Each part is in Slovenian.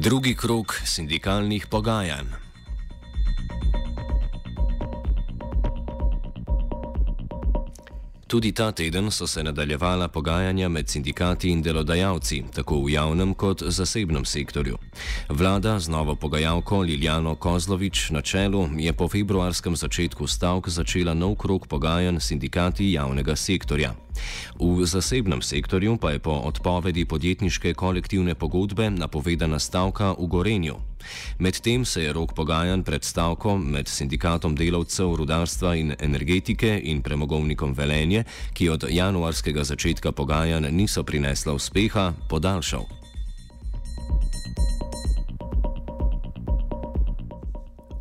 Drugi krok sindikalnih pogajanj. Tudi ta teden so se nadaljevala pogajanja med sindikati in delodajalci, tako v javnem kot zasebnem sektorju. Vlada z novo pogajalko Liljano Kozlovič na čelu je po februarskem začetku stavk začela nov krok pogajanj s sindikati javnega sektorja. V zasebnem sektorju pa je po odpovedi podjetniške kolektivne pogodbe napovedana stavka v Gorenju. Medtem se je rok pogajanj pred stavko med sindikatom delavcev rudarstva in energetike in premogovnikom Velenje, ki od januarskega začetka pogajanj niso prinesla uspeha, podaljšal.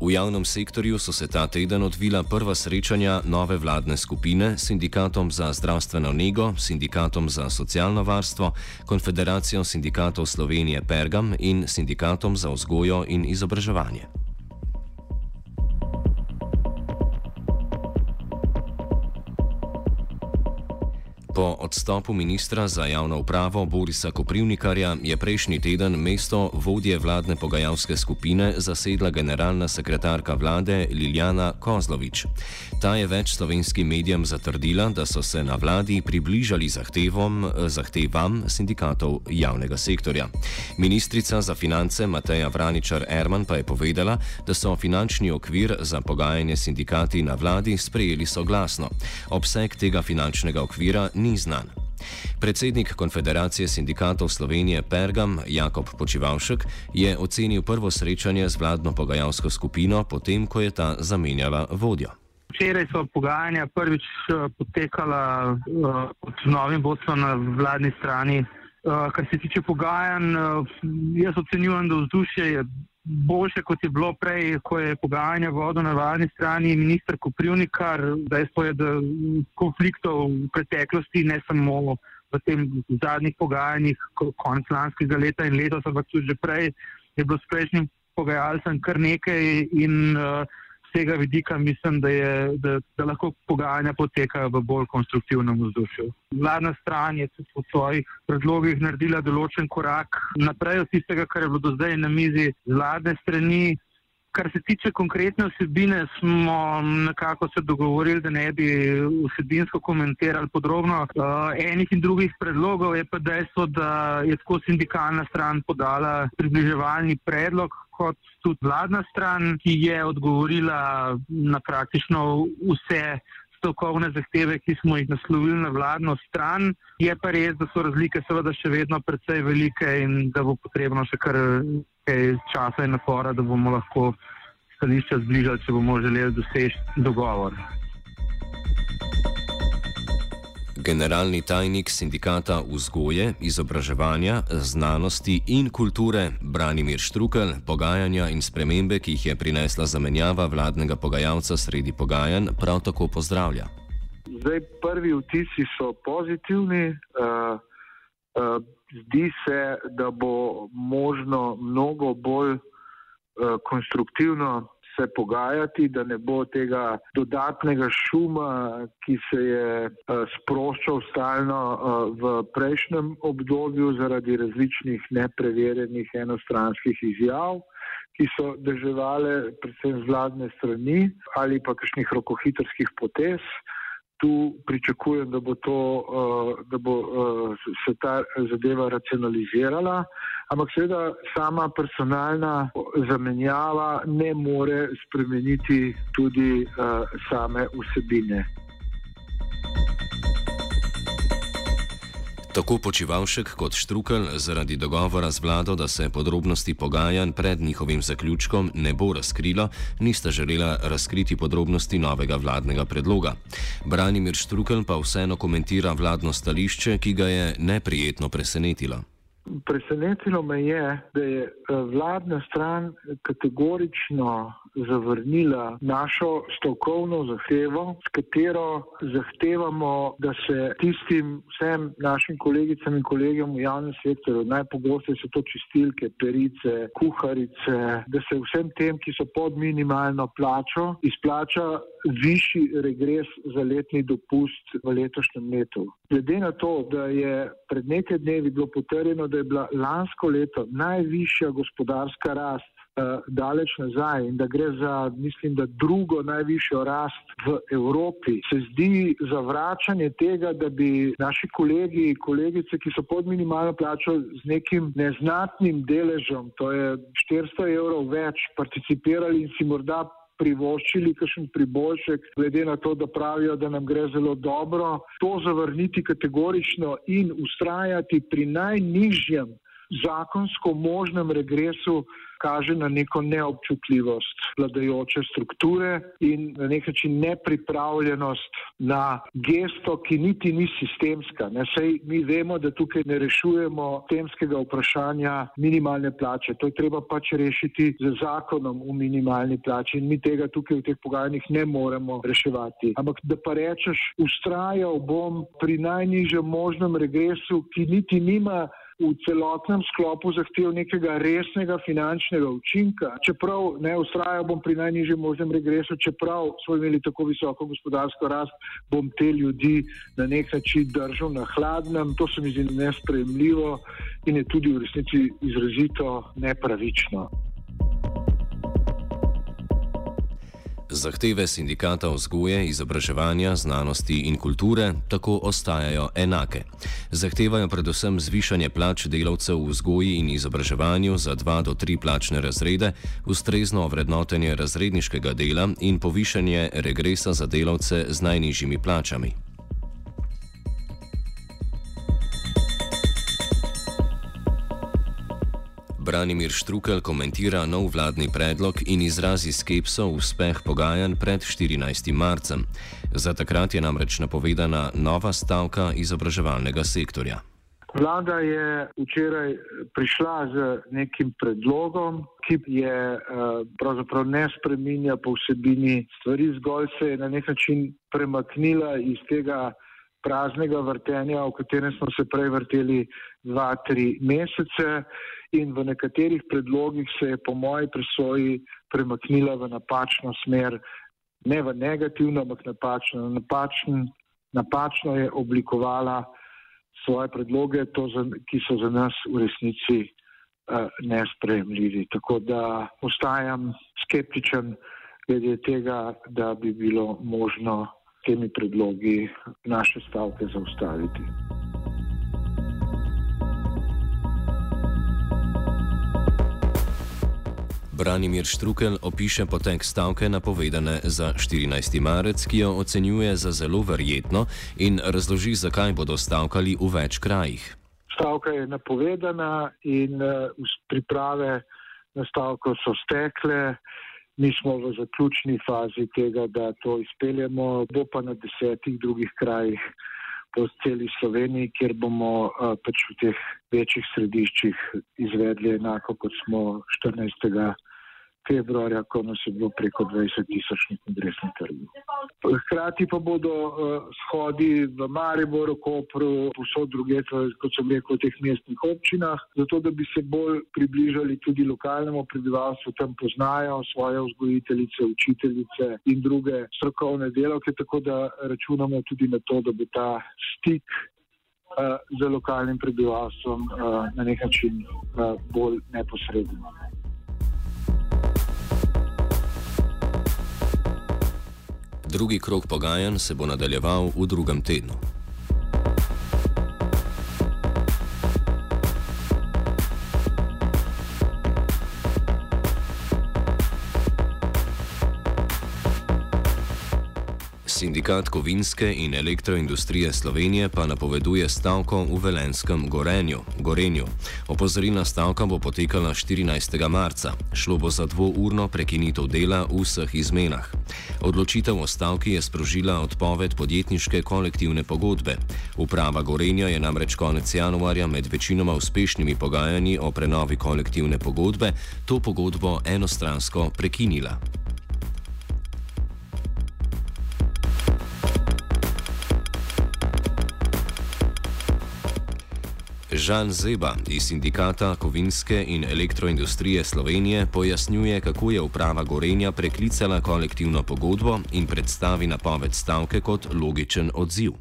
V javnem sektorju so se ta teden odvila prva srečanja nove vladne skupine s sindikatom za zdravstveno nego, sindikatom za socialno varstvo, konfederacijo sindikatov Slovenije Pergam in sindikatom za vzgojo in izobraževanje. Po odstopu ministra za javno upravo Borisa Koprivnikarja je prejšnji teden mesto vodje vladne pogajalske skupine zasedla generalna sekretarka vlade Liljana Kozlovič. Ta je več slovenskim medijem zatrdila, da so se na vladi približali zahtevom, zahtevam sindikatov javnega sektorja. Ministrica za finance Mateja Vraničar Erman pa je povedala, da so finančni okvir za pogajanje sindikati na vladi sprejeli soglasno. Obseg tega finančnega okvira ni znan. Predsednik Konfederacije sindikatov Slovenije Pergam Jakob Počivalšek je ocenil prvo srečanje z vladno pogajalsko skupino, potem ko je ta zamenjala vodjo. Včeraj so pogajanja prvič eh, potekala uh, pod novim vodstvom na vladni strani. Uh, kar se tiče pogajanj, uh, jaz ocenjujem, da vzdušje je boljše, kot je bilo prej, ko je pogajanja vodil na vladni strani ministr Koprivnikar. Dejstvo je, da konfliktov v preteklosti, ne samo v tem zadnjih pogajanjih, konec lanskega leta in letos, ampak tudi že prej, je bilo s prejšnjim pogajalcem kar nekaj in uh, tega vidika mislim, da, je, da, da lahko pogajanja potekajo v bolj konstruktivnem vzdušju. Vladna stran je tudi po svojih predlogih naredila določen korak naprej od tistega, kar je bilo do zdaj na mizi vladne strani. Kar se tiče konkretne vsebine, smo nekako se dogovorili, da ne bi vsebinsko komentirali podrobno uh, enih in drugih predlogov. Je pa dejstvo, da je tako sindikalna stran podala približevalni predlog, kot tudi vladna stran, ki je odgovorila na praktično vse strokovne zahteve, ki smo jih naslovili na vladno stran. Je pa res, da so razlike seveda še vedno precej velike in da bo potrebno še kar nekaj časa in napora, da bomo lahko stališča zbližali, če bomo želeli doseči dogovor. Generalni tajnik sindikata vzgoje, izobraževanja, znanosti in kulture Branimir Štrukel pogajanja in spremembe, ki jih je prinesla zamenjava vladnega pogajalca sredi pogajanj, prav tako pozdravlja. Zdaj, prvi vtisi so pozitivni. Uh, uh, zdi se, da bo možno mnogo bolj uh, konstruktivno se pogajati, da ne bo tega dodatnega šuma, ki se je uh, sproščal stalno uh, v prejšnjem obdobju zaradi različnih nepreverjenih enostranskih izjav, ki so drževale predvsem z vladne strani ali pa kakšnih rokohitrskih potez. Tu pričakujem, da bo, to, da bo se ta zadeva racionalizirala, ampak seveda sama personalna zamenjava ne more spremeniti tudi same vsebine. Tako počivalšek kot Štrukel zaradi dogovora z vlado, da se podrobnosti pogajanj pred njihovim zaključkom ne bo razkrilo, nista želela razkriti podrobnosti novega vladnega predloga. Branimir Štrukel pa vseeno komentira vladno stališče, ki ga je neprijetno presenetilo. Presenetilo me je, da je eh, vladna stran kategorično zavrnila našo stavkovno zahtevo, s katero zahtevamo, da se tistim vsem našim kolegicam in kolegom v javnem sektorju, najpogosteje so to čistilke, perice, kuharice, da se vsem tem, ki so pod minimalno plačo, izplača višji regres za letni dopust v letošnjem letu. Glede na to, da je pred nekaj dnevi bilo potrjeno, da je bila lansko leto najvišja gospodarska rast uh, daleč nazaj in da gre za, mislim, da drugo najvišjo rast v Evropi, se zdi zavračanje tega, da bi naši kolegi in kolegice, ki so pod minimalno plačo z nekim neznatnim deležem, to je 400 evrov več, participirali in si morda privoščili kakšen priboljšek, glede na to, da pravijo, da nam gre zelo dobro, to zavrniti kategorično in ustrajati pri najnižjem zakonsko možnem regresu kaže na neko neobčutljivost vladajoče strukture in na nek način nepripravljenost na gesto, ki niti ni sistemska. Ne, sej mi vemo, da tukaj ne rešujemo temskega vprašanja minimalne plače. To je treba pač rešiti z zakonom o minimalni plači in mi tega tukaj v teh pogajanjih ne moremo reševati. Ampak da pa rečeš, ustrajal bom pri najnižjem možnem regresu, ki niti nima v celotnem sklopu zahtev nekega resnega finančnega učinka. Čeprav ne ustrajal bom pri najnižjem možnem regresu, čeprav smo imeli tako visoko gospodarsko rast, bom te ljudi na nek način držal na hladnem. To se mi zdi nespremljivo in je tudi v resnici izrazito nepravično. Zahteve sindikata vzgoje, izobraževanja, znanosti in kulture tako ostajajo enake. Zahtevajo predvsem zvišanje plač delavcev v vzgoji in izobraževanju za dva do tri plačne razrede, ustrezno vrednotenje razredniškega dela in povišanje regresa za delavce z najnižjimi plačami. Branimir Štrukel komentira nov vladni predlog in izrazi skepso v uspeh pogajanj pred 14. marcem. Za takrat je namreč napovedana nova stavka izobraževalnega sektorja. Vlada je včeraj prišla z nekim predlogom, ki je eh, pravzaprav ne spreminja po vsebini stvari, zgolj se je na nek način premaknila iz tega praznega vrtenja, v katerem smo se prej vrteli dva, tri mesece in v nekaterih predlogih se je po moji presoji premaknila v napačno smer, ne v negativno, ampak napačno. Napačen, napačno je oblikovala svoje predloge, za, ki so za nas v resnici uh, nespremljivi. Tako da ostajam skeptičen glede tega, da bi bilo možno temi predlogi naše stavke zaustaviti. Branimir Štrukel opiše potek stavke napovedane za 14. marec, ki jo ocenjuje za zelo verjetno in razloži, zakaj bodo stavkali v več krajih. Stavka je napovedana in uh, priprave na stavko so stekle. Mi smo v zaključni fazi tega, da to izpeljemo, bo pa na desetih drugih krajih po celi Sloveniji, kjer bomo uh, pač v teh večjih središčih izvedli enako kot smo 14 februarja, ko nas je bilo preko 20 tisoč na kongresnem trgu. Hkrati pa bodo uh, shodi v Mariboru, Kopru, posod druge, kot sem rekel, v teh mestnih občinah, zato da bi se bolj približali tudi lokalnemu prebivalstvu, tam poznajo svoje vzgojiteljice, učiteljice in druge strokovne delavke, tako da računamo tudi na to, da bo ta stik uh, z lokalnim prebivalstvom uh, na nek način uh, bolj neposreden. Drugi krok pogajanj se bo nadaljeval v drugem tednu. Sindikat kovinske in elektroindustrije Slovenije pa napoveduje stavko v Velenskem Gorenju. Gorenju. Opozorilna stavka bo potekala 14. marca. Šlo bo za dvourno prekinitev dela v vseh izmenah. Odločitev o stavki je sprožila odpoved podjetniške kolektivne pogodbe. Uprava Gorenja je namreč konec januarja med večinoma uspešnimi pogajanji o prenovi kolektivne pogodbe to pogodbo enostransko prekinila. Žan Zeba iz sindikata kovinske in elektroindustrije Slovenije pojasnjuje, kako je uprava Gorenja preklicala kolektivno pogodbo in predstavi napoved stavke kot logičen odziv.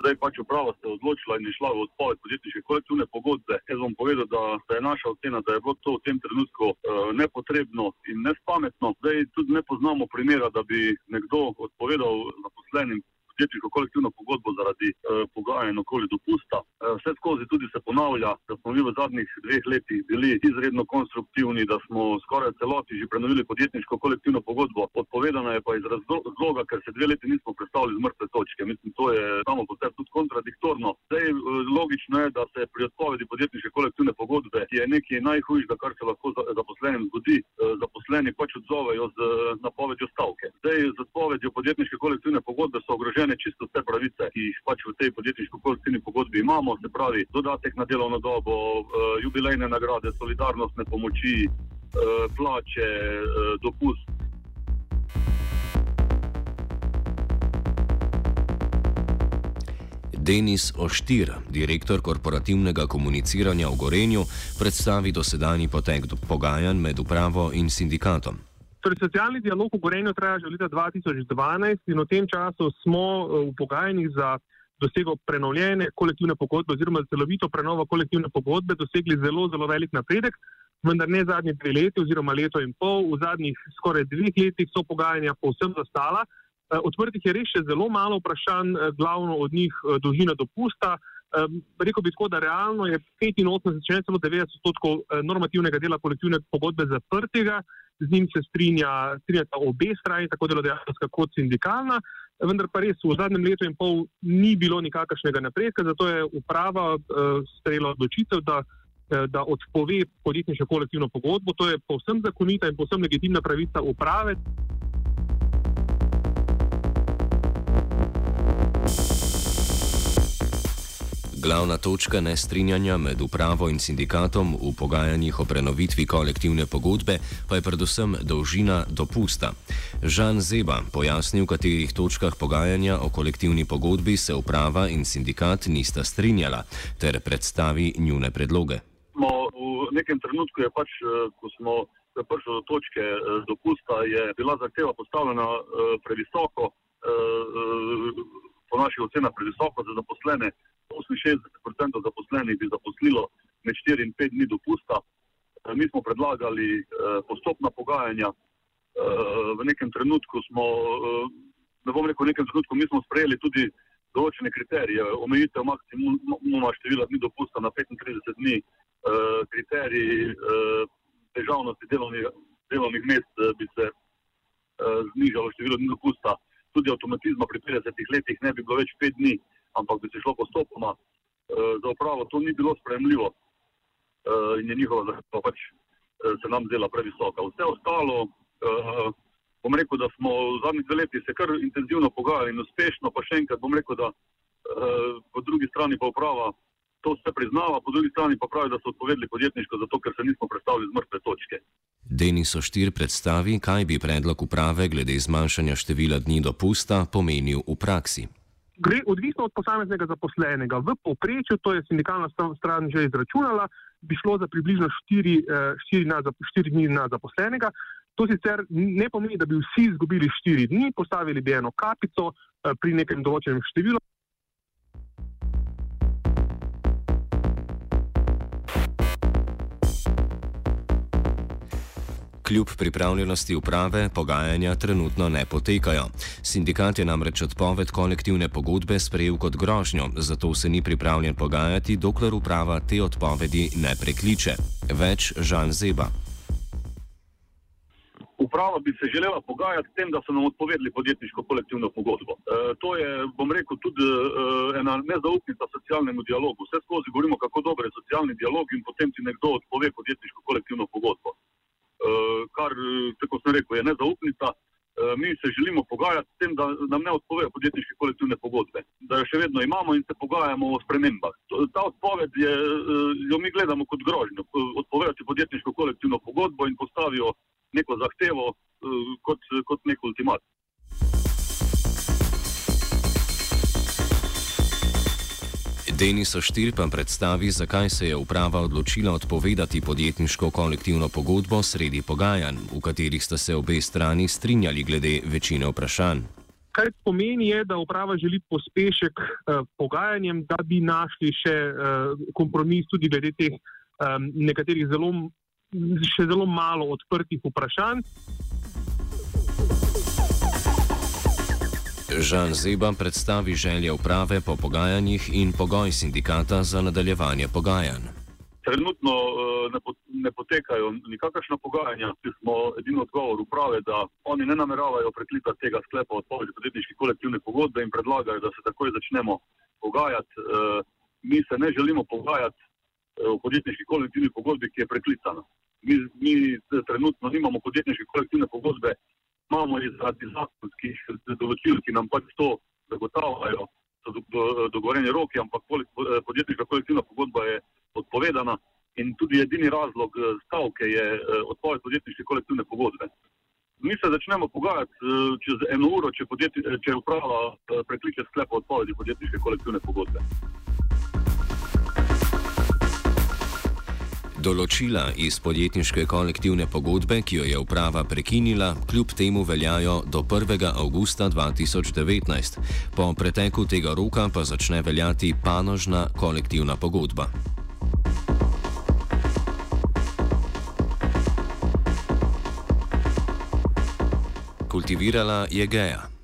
Zdaj pač uprava se odločila in je šla v odpoved podjetniške kolektivne pogodbe. Jaz bom povedal, da, da je naša ocena, da je bilo to v tem trenutku uh, nepotrebno in nespametno. Zdaj tudi ne poznamo primera, da bi nekdo odpovedal zaposlenim podjetniško kolektivno pogodbo zaradi uh, pogajanj okoli dopusta. Uh, vse skozi tudi se ponavlja, da smo mi v zadnjih dveh letih bili izredno konstruktivni, da smo skoraj celoti že prenovili podjetniško kolektivno pogodbo. Odpovedana je pa iz razloga, ker se dve leti nismo predstavili z mrtve točke. Mislim, to je samo po sebi tudi kontradiktorno. Zdaj, uh, logično je, da se pri odpovedi podjetniške kolektivne pogodbe, ki je nekaj najhujšega, kar se lahko zaposlenim zgodi, uh, zaposleni pač odzovejo z napovedjo stavke. Zdaj, z odpovedjo podjetniške kolektivne pogodbe so ogrožene zagotovljene čisto vse pravice, ki jih pač v tej podjetniško-kolektivni pogodbi imamo, se pravi dodatek na delovno dobo, uh, jubilejne nagrade, solidarnostne pomoči, uh, plače, uh, dopust. Denis Oštir, direktor korporativnega komuniciranja v Gorenju, predstavi dosedani potek pogajanj med upravo in sindikatom. Torej, socialni dialog v Gorenju traja že od leta 2012 in v tem času smo eh, v pogajanjih za dosego prenovljene kolektivne pogodbe oziroma celovito prenovo kolektivne pogodbe dosegli zelo, zelo velik napredek, vendar ne zadnji dve leti oziroma leto in pol. V zadnjih skoraj dveh letih so pogajanja povsem zastala. Eh, odprtih je res še zelo malo vprašanj, eh, glavno od njih dolžina dopusta. Rekl bi tako, da realno je 85, če ne celo 90 odstotkov normativnega dela kolektivne pogodbe zaprtega z njim se strinja, strinjata obe strani, tako delodajalska kot sindikalna, vendar pa res v zadnjem letu in pol ni bilo nikakršnega napredka, zato je uprava uh, sprejela odločitev, da, uh, da odpove podjetniško kolektivno pogodbo. To je povsem zakonita in povsem legitimna pravica uprave. Glavna točka nestrinjanja med upravo in sindikatom v pogajanjih o prenovitvi kolektivne pogodbe pa je predvsem dolžina dopusta. Žan Zeba pojasni, v katerih točkah pogajanja o kolektivni pogodbi se uprava in sindikat nista strinjala, ter predstavi njune predloge. Smo v nekem trenutku, pač, eh, ko smo prišli do točke eh, dopusta, je bila zahteva postavljena eh, previsoko, po naših ocenah previsoko za zaposlene. 68% zaposlenih bi zaposlilo med 4 in 5 dni dopusta. Eh, mi smo predlagali eh, postopna pogajanja. Eh, v nekem trenutku smo, ne bom rekel, v nekem trenutku mi smo sprejeli tudi določene kriterije, omejitev maksimuma števila dni dopusta na 35 dni, kriteriji težavnosti delovnih, delovnih mest bi se znižalo število dni dopusta. Tudi avtomatizma pri 50 letih ne bi bilo več 5 dni ampak bi se šlo postopoma. Eh, za upravo to ni bilo spremljivo eh, in je njihova zahteva pač eh, se nam zdela previsoka. Vse ostalo, bom rekel, da smo v zadnjih dveh letih se kar intenzivno pogajali in uspešno, pa še enkrat bom rekel, da po drugi strani pa uprava to vse priznava, po drugi strani pa pravi, da so odpovedali podjetniško, zato ker se nismo predstavili z mrtve točke. Denis Oštir predstavi, kaj bi predlog uprave glede zmanjšanja števila dni dopusta pomenil v praksi gre odvisno od posameznega zaposlenega. V povprečju, to je sindikalna stran že izračunala, bi šlo za približno 4 eh, dni na zaposlenega. To sicer ne pomeni, da bi vsi izgubili 4 dni, postavili bi eno kapico eh, pri nekem določenem številu. Kljub pripravljenosti uprave pogajanja trenutno ne potekajo. Sindikat je namreč odpoved kolektivne pogodbe sprejel kot grožnjo, zato se ni pripravljen pogajati, dokler uprava te odpovedi ne prekliče. Več Žan Zeba. Uprava bi se želela pogajati s tem, da so nam odpovedali podjetniško kolektivno pogodbo. E, to je, bom rekel, tudi e, ena nezaupnica socialnemu dialogu. Vse skozi govorimo, kako dober je socialni dialog in potem ti nekdo odpove podjetniško kolektivno pogodbo. E, kar, tako sem rekel, je nezaupnica. E, mi se želimo pogajati s tem, da nam ne odpovejo podjetniške kolektivne pogodbe. Da jo še vedno imamo in se pogajamo o spremembah. Ta odpoved je, jo mi gledamo kot grožnjo. Odpovedati podjetniško kolektivno pogodbo in postavijo neko zahtevo kot, kot nek ultimat. Denis Oštir pa predstavi, zakaj se je uprava odločila odpovedati podjetniško kolektivno pogodbo sredi pogajanj, v katerih sta se obe strani strinjali glede večine vprašanj. Kar pomeni, je, da uprava želi pospešek eh, pogajanjem, da bi našli še eh, kompromis tudi glede teh eh, nekaterih zelo še zelo malo odprtih vprašanj. Žan Zeba predstavi želje uprave po pogajanjih in pogoj sindikata za nadaljevanje pogajanj. Trenutno ne, ne potekajo nikakršna pogajanja. Smo edini odgovor uprave, da oni ne nameravajo preklicati tega sklepa o odpovedi podjetniške kolektivne pogodbe in predlagajo, da se takoj začnemo pogajati. Mi se ne želimo pogajati o podjetniški kolektivni pogodbi, ki je preklicana. Mi, mi trenutno nimamo podjetniške kolektivne pogodbe, imamo jih zaradi zakonskih določil, ki nam pač to zagotavljajo, so do, do, dogovorjeni roki, ampak podjetniška kolektivna pogodba je odpovedana in tudi edini razlog stavke je odpoved podjetniške kolektivne pogodbe. Mi se začnemo pogajati čez eno uro, če, podjetni, če uprava prekliče sklep o odpovedi podjetniške kolektivne pogodbe. Določila iz podjetniške kolektivne pogodbe, ki jo je uprava prekinila, kljub temu veljajo do 1. avgusta 2019. Po preteku tega roka pa začne veljati panožna kolektivna pogodba. Kultivirala je geja.